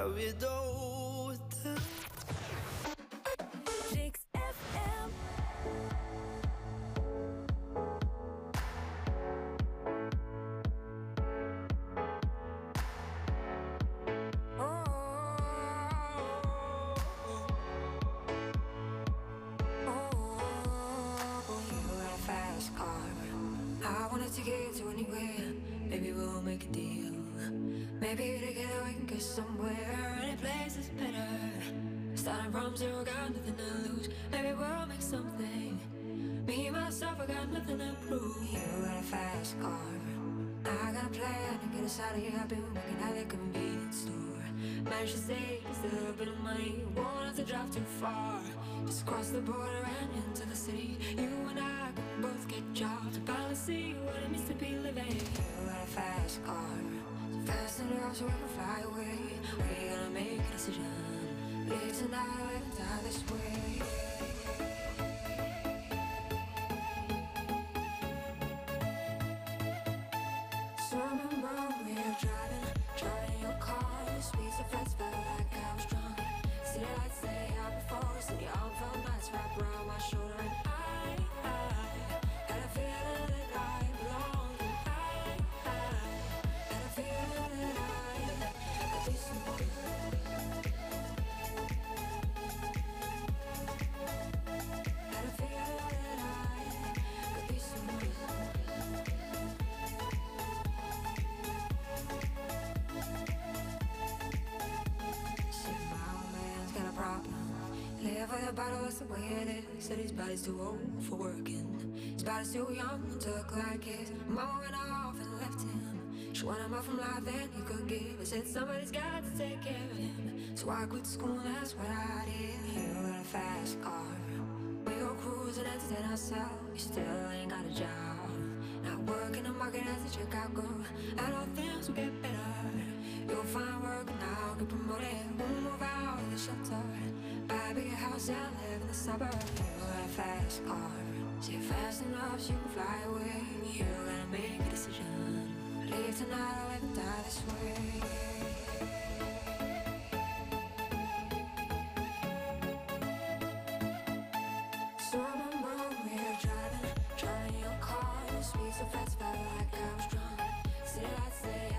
tar vi då det? Riks FM. fast car. I wanted to get to anywhere. Maybe we'll make a deal. Maybe together we can get somewhere. Any place is better. Starting from zero, got nothing to lose. Maybe we'll make something. Me, myself, I got nothing to prove. You got a fast car. I got a plan to get us out of here. I've been working at the convenience store. Managed to save a little bit of money. Won't have to drive too far. Just cross the border and into the city. You and I can both get jobs. Finally see what it means to be living. You got a fast car. Fast enough so we can fly away. We're gonna make a decision. Live tonight die this way. Live with a bottle, that's the way it is. Said his body's too old for working. His body's too young to look like his. Mama went off and left him. She wanted more from life than he could give. I said somebody's got to take care of him. So I quit school, and that's what I did. You got a fast car. We go cruising, entertain ourselves. You still ain't got a job. Not working the market as a checkout girl. And all things will get better. You'll find work now, get promoted. We'll move out of the shelter. Buy a bigger house and live in the suburbs. You got a fast car. See fast enough so you can fly away. You gotta make a decision. Leave tonight or live and die this way. I driving, your car. Speed so fast, felt like I was drunk. City lights lay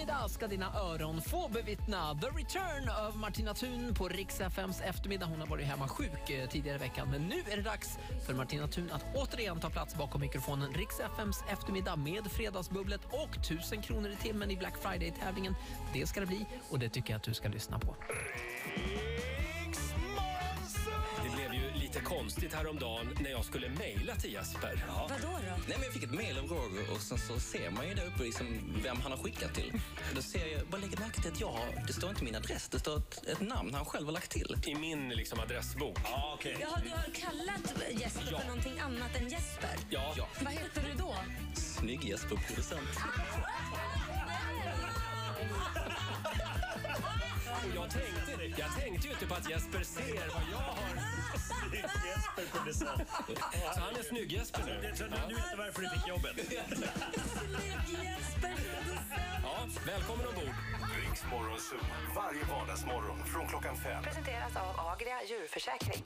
eftermiddag ska dina öron få bevittna The Return of Martina Thun på Rix FMs eftermiddag. Hon har varit hemma sjuk eh, tidigare i veckan, men nu är det dags för Martina Thun att återigen ta plats bakom mikrofonen. Rix FMs eftermiddag med Fredagsbubblet och 1000 kronor i timmen i Black Friday-tävlingen. Det ska det bli och det tycker jag att du ska lyssna på. Lite konstigt häromdagen när jag skulle mejla till Jesper. Vadå då? Nej, men jag fick ett mejl av Roger och sen så ser man ju där uppe liksom vem han har skickat till. Då ser jag, bara lägger märke till att jag har, det står inte min adress, det står ett, ett namn han själv har lagt till. I min liksom, adressbok. Ja, okej. Jaha, du har kallat Jesper Ja. för någonting annat än Jesper? Ja. Ja. Vad heter du då? Snygg Jesper, Och jag, tänkte, jag tänkte ju inte på att Jesper ser vad jag har. Snygg Jesper producent. Så han är snygg-Jesper nu. Det- så Nu nu vet du varför du fick jobbet. Snygg Jesper producent. Ja, välkommen ombord. Riks Morgonzoo, varje vardagsmorgon från klockan fem. Presenteras av Agria djurförsäkring.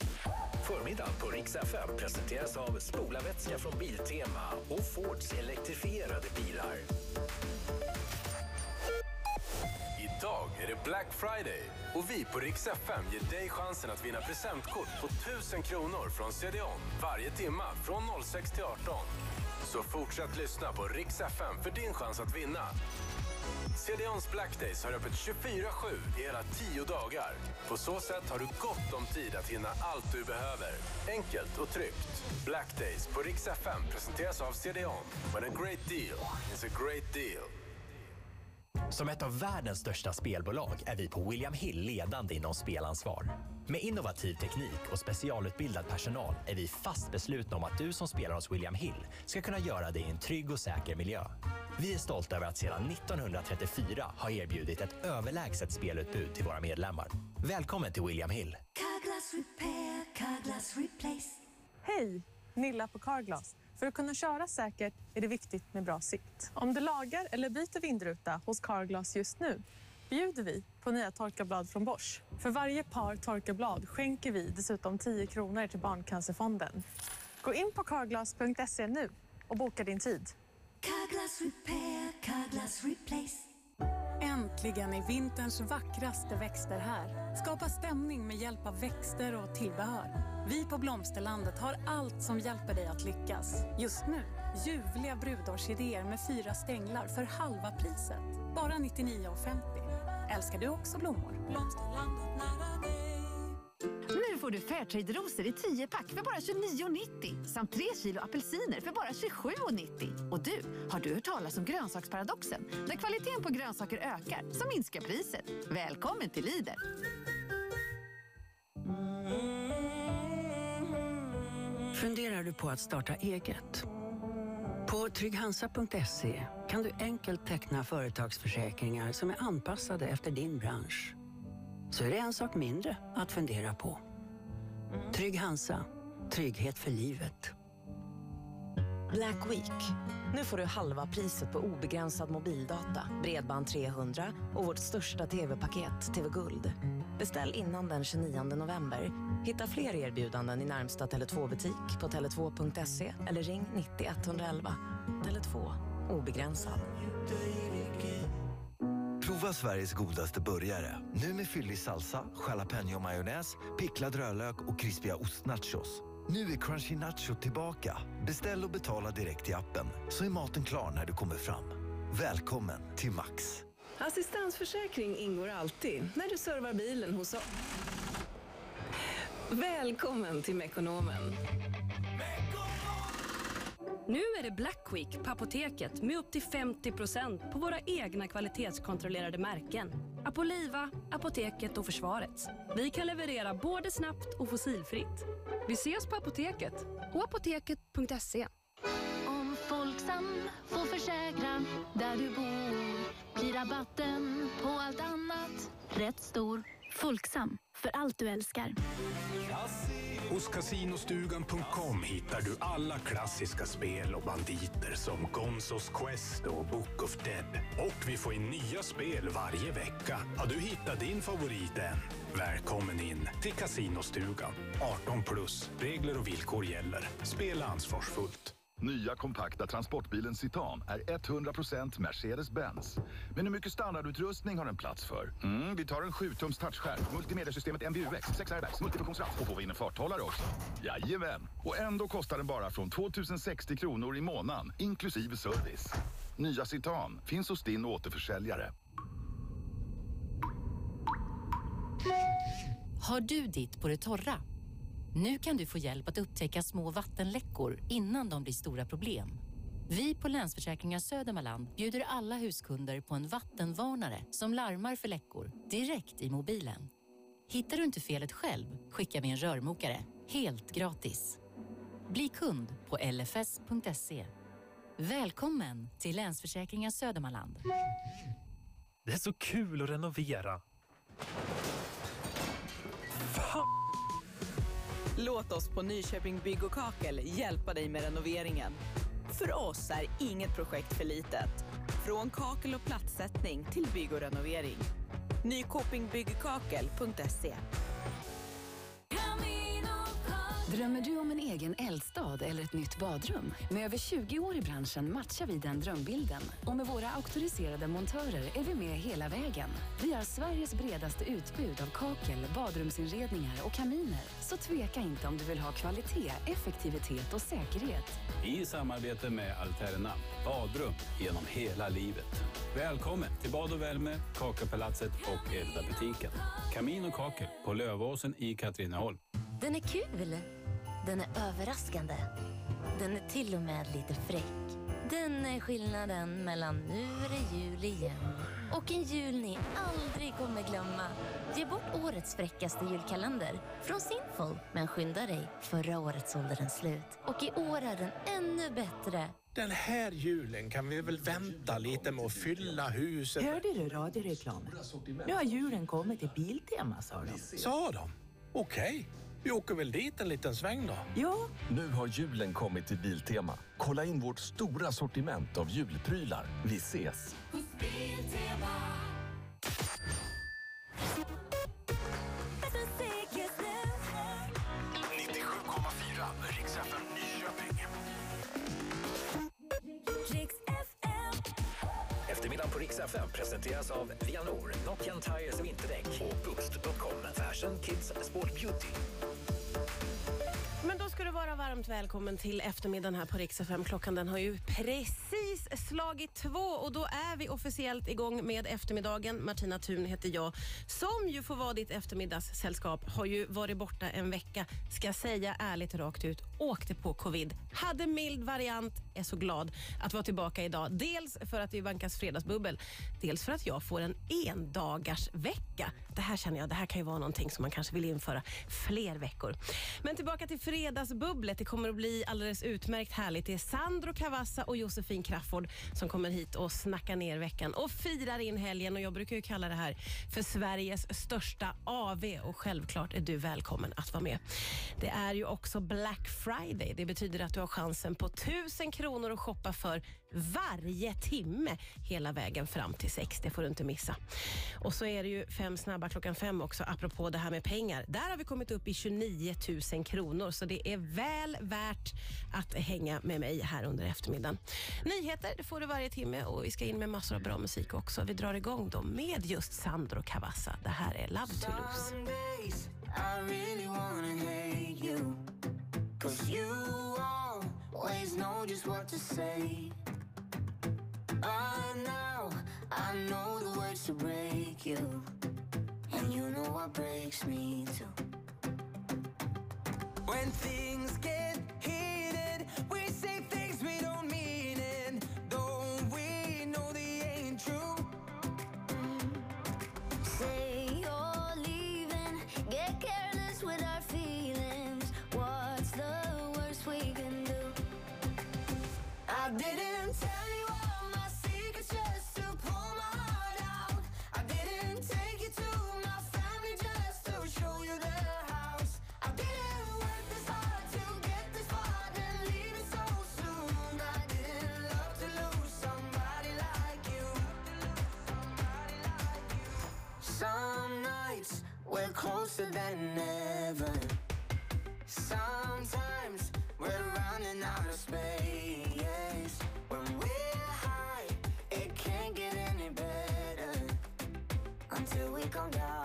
Förmiddagen på Rix FM presenteras av spolarvätska från Biltema och Fords elektrifierade bilar. Är det Black Friday och vi på Rix FM ger dig chansen att vinna presentkort på 1000 kronor från CDON varje timma från 06 till 18. Så fortsätt lyssna på Rix FM för din chans att vinna. CDONs Black Days har öppet 24-7 i hela 10 dagar. På så sätt har du gott om tid att hinna allt du behöver. Enkelt och tryggt. Black Days på Rix FM presenteras av CDON. When a great deal is a great deal. Som ett av världens största spelbolag är vi på William Hill ledande inom spelansvar. Med innovativ teknik och specialutbildad personal är vi fast beslutna om att du som spelar hos William Hill ska kunna göra det i en trygg och säker miljö. Vi är stolta över att sedan 1934 ha erbjudit ett överlägset spelutbud till våra medlemmar. Välkommen till William Hill. Carglass repair. Carglass replace. Hej! Nilla på Carglass. För att kunna köra säkert är det viktigt med bra sikt. Om du lagar eller byter vindruta hos Carglass just nu bjuder vi på nya torkarblad från Bosch. För varje par torkarblad skänker vi dessutom 10 kronor till Barncancerfonden. Gå in på carglass.se nu och boka din tid. Carglass repair, Carglass replace. Äntligen är vinterns vackraste växter här. Skapa stämning med hjälp av växter och tillbehör. Vi på Blomsterlandet har allt som hjälper dig att lyckas. Just nu, ljuvliga brudårsidéer med fyra stänglar för halva priset. Bara 99,50. Älskar du också blommor? Blomsterlandet nära dig. Nu får du Fairtrade-rosor i 10-pack för bara 29,90 samt 3 kilo apelsiner för bara 27,90. Och du, har du hört talas om grönsaksparadoxen? När kvaliteten på grönsaker ökar så minskar priset. Välkommen till Lidl! Funderar du på att starta eget? På trygghansa.se kan du enkelt teckna företagsförsäkringar som är anpassade efter din bransch. Så är det en sak mindre att fundera på. Trygg Hansa. Trygghet för livet. Black Week. Nu får du halva priset på obegränsad mobildata, bredband 300 och vårt största tv-paket, TV Guld. Beställ innan den 29 november. Hitta fler erbjudanden i närmsta Tele2-butik på tele2.se eller ring 90 111. Tele2. Obegränsad. Prova Sveriges godaste burgare. Nu med fyllig salsa, jalapeño-majonnäs, picklad rödlök och krispiga ostnachos. Nu är Crunchy Nacho tillbaka. Beställ och betala direkt i appen så är maten klar när du kommer fram. Välkommen till Max. Assistansförsäkring ingår alltid när du servar bilen hos oss. Välkommen till Mekonomen. Nu är det Black Week på Apoteket med upp till 50% på våra egna kvalitetskontrollerade märken. Apoliva, Apoteket och Försvarets. Vi kan leverera både snabbt och fossilfritt. Vi ses på Apoteket och apoteket.se. Om Folksam får försäkra där du bor blir rabatten på allt annat rätt stor. Folksam, för allt du älskar. Hos casinostugan.com hittar du alla klassiska spel och banditer som Gonzos Quest och Book of Dead. Och vi får in nya spel varje vecka. Har du hittat din favorit än? Välkommen in till Casinostugan. 18 plus. Regler och villkor gäller. Spela ansvarsfullt. Nya kompakta transportbilen Citan är 100% Mercedes-Benz. Men hur mycket standardutrustning har den plats för? Mm, vi tar en 7-tums touchskärm, multimediasystemet MBUX, 6 airbags, multifunktionsratt och får vi in en farthållare också. Jajamän! Och ändå kostar den bara från 2060 kronor i månaden, inklusive service. Nya Citan finns hos din återförsäljare. Har du ditt på det torra? Nu kan du få hjälp att upptäcka små vattenläckor innan de blir stora problem. Vi på Länsförsäkringar Södermanland bjuder alla huskunder på en vattenvarnare som larmar för läckor direkt i mobilen. Hittar du inte felet själv skickar vi en rörmokare helt gratis. Bli kund på lfs.se. Välkommen till Länsförsäkringar Södermanland. Det är så kul att renovera. Låt oss på Nyköping Bygg och Kakel hjälpa dig med renoveringen. För oss är inget projekt för litet. Från kakel och plattsättning till bygg och renovering. Nykopingbyggkakel.se Drömmer du om en egen eldstad eller ett nytt badrum? Med över 20 år i branschen matchar vi den drömbilden. Och med våra auktoriserade montörer är vi med hela vägen. Vi har Sveriges bredaste utbud av kakel, badrumsinredningar och kaminer. Så tveka inte om du vill ha kvalitet, effektivitet och säkerhet. I samarbete med Alterna, badrum genom hela livet. Välkommen till Bad och värme, Kakelpalatset och Elda-butiken. Kamin och kakel på Lövåsen i Katrineholm. Den är kul. Den är överraskande. Den är till och med lite fräck. Den är skillnaden mellan nu är det jul igen och en jul ni aldrig kommer glömma. Ge bort årets fräckaste julkalender från Sinful. Men skynda dig, förra året sålde den slut. Och i år är den ännu bättre. Den här julen kan vi väl vänta lite med att fylla huset. Hörde du radioreklamen? Nu har julen kommit till Biltema, sa de. Sa de? Okej. Vi åker väl dit en liten sväng då? Ja. Nu har julen kommit till Biltema. Kolla in vårt stora sortiment av julprylar. Vi ses! FM Nyköping. Eftermiddagen på Rix FM presenteras av Vianor, Nokian Tires vinterdäck och Boost.com. Fashion, Kids, Sport, Beauty. Men då ska du vara varmt välkommen till eftermiddagen här på Rix FM. Klockan den har ju precis slagit två och då är vi officiellt igång med eftermiddagen. Martina Thun heter jag, som ju får vara ditt eftermiddagssällskap. Har ju varit borta en vecka, ska säga ärligt rakt ut. Åkte på covid, hade mild variant, är så glad att vara tillbaka idag. Dels för att det vankas fredagsbubbel, dels för att jag får en endagars vecka. Det här känner jag, det här kan ju vara någonting som man kanske vill införa fler veckor. Men tillbaka till fredagsbubblet. Det kommer att bli alldeles utmärkt härligt. Det är Sandro Cavazza och Josefin Crafoord som kommer hit och snackar ner veckan och firar in helgen. Och jag brukar ju kalla det här för Sveriges största AV och självklart är du välkommen att vara med. Det är ju också Black Friday. Det betyder att du har chansen på 1000 kronor att shoppa för varje timme hela vägen fram till sex. Det får du inte missa. Och så är det ju fem snabba klockan fem också, apropå det här med pengar. Där har vi kommit upp i 29 000 kronor, så det är väl värt att hänga med mig här under eftermiddagen. Nyheter det får du varje timme och vi ska in med massor av bra musik också. Vi drar igång då med just Sandro Cavazza. Det här är Love to lose. Some days I really wanna hate you. Cause you always know just what to say. By now, I know the words to break you. And you know what breaks me too. When things get heated, we say things we don't mean. And though we know they ain't true, Say you're leaving, get careless with our feelings. What's the worst we can do? I didn't closer than ever. Sometimes we're running out of space. When we're high, it can't get any better until we come down.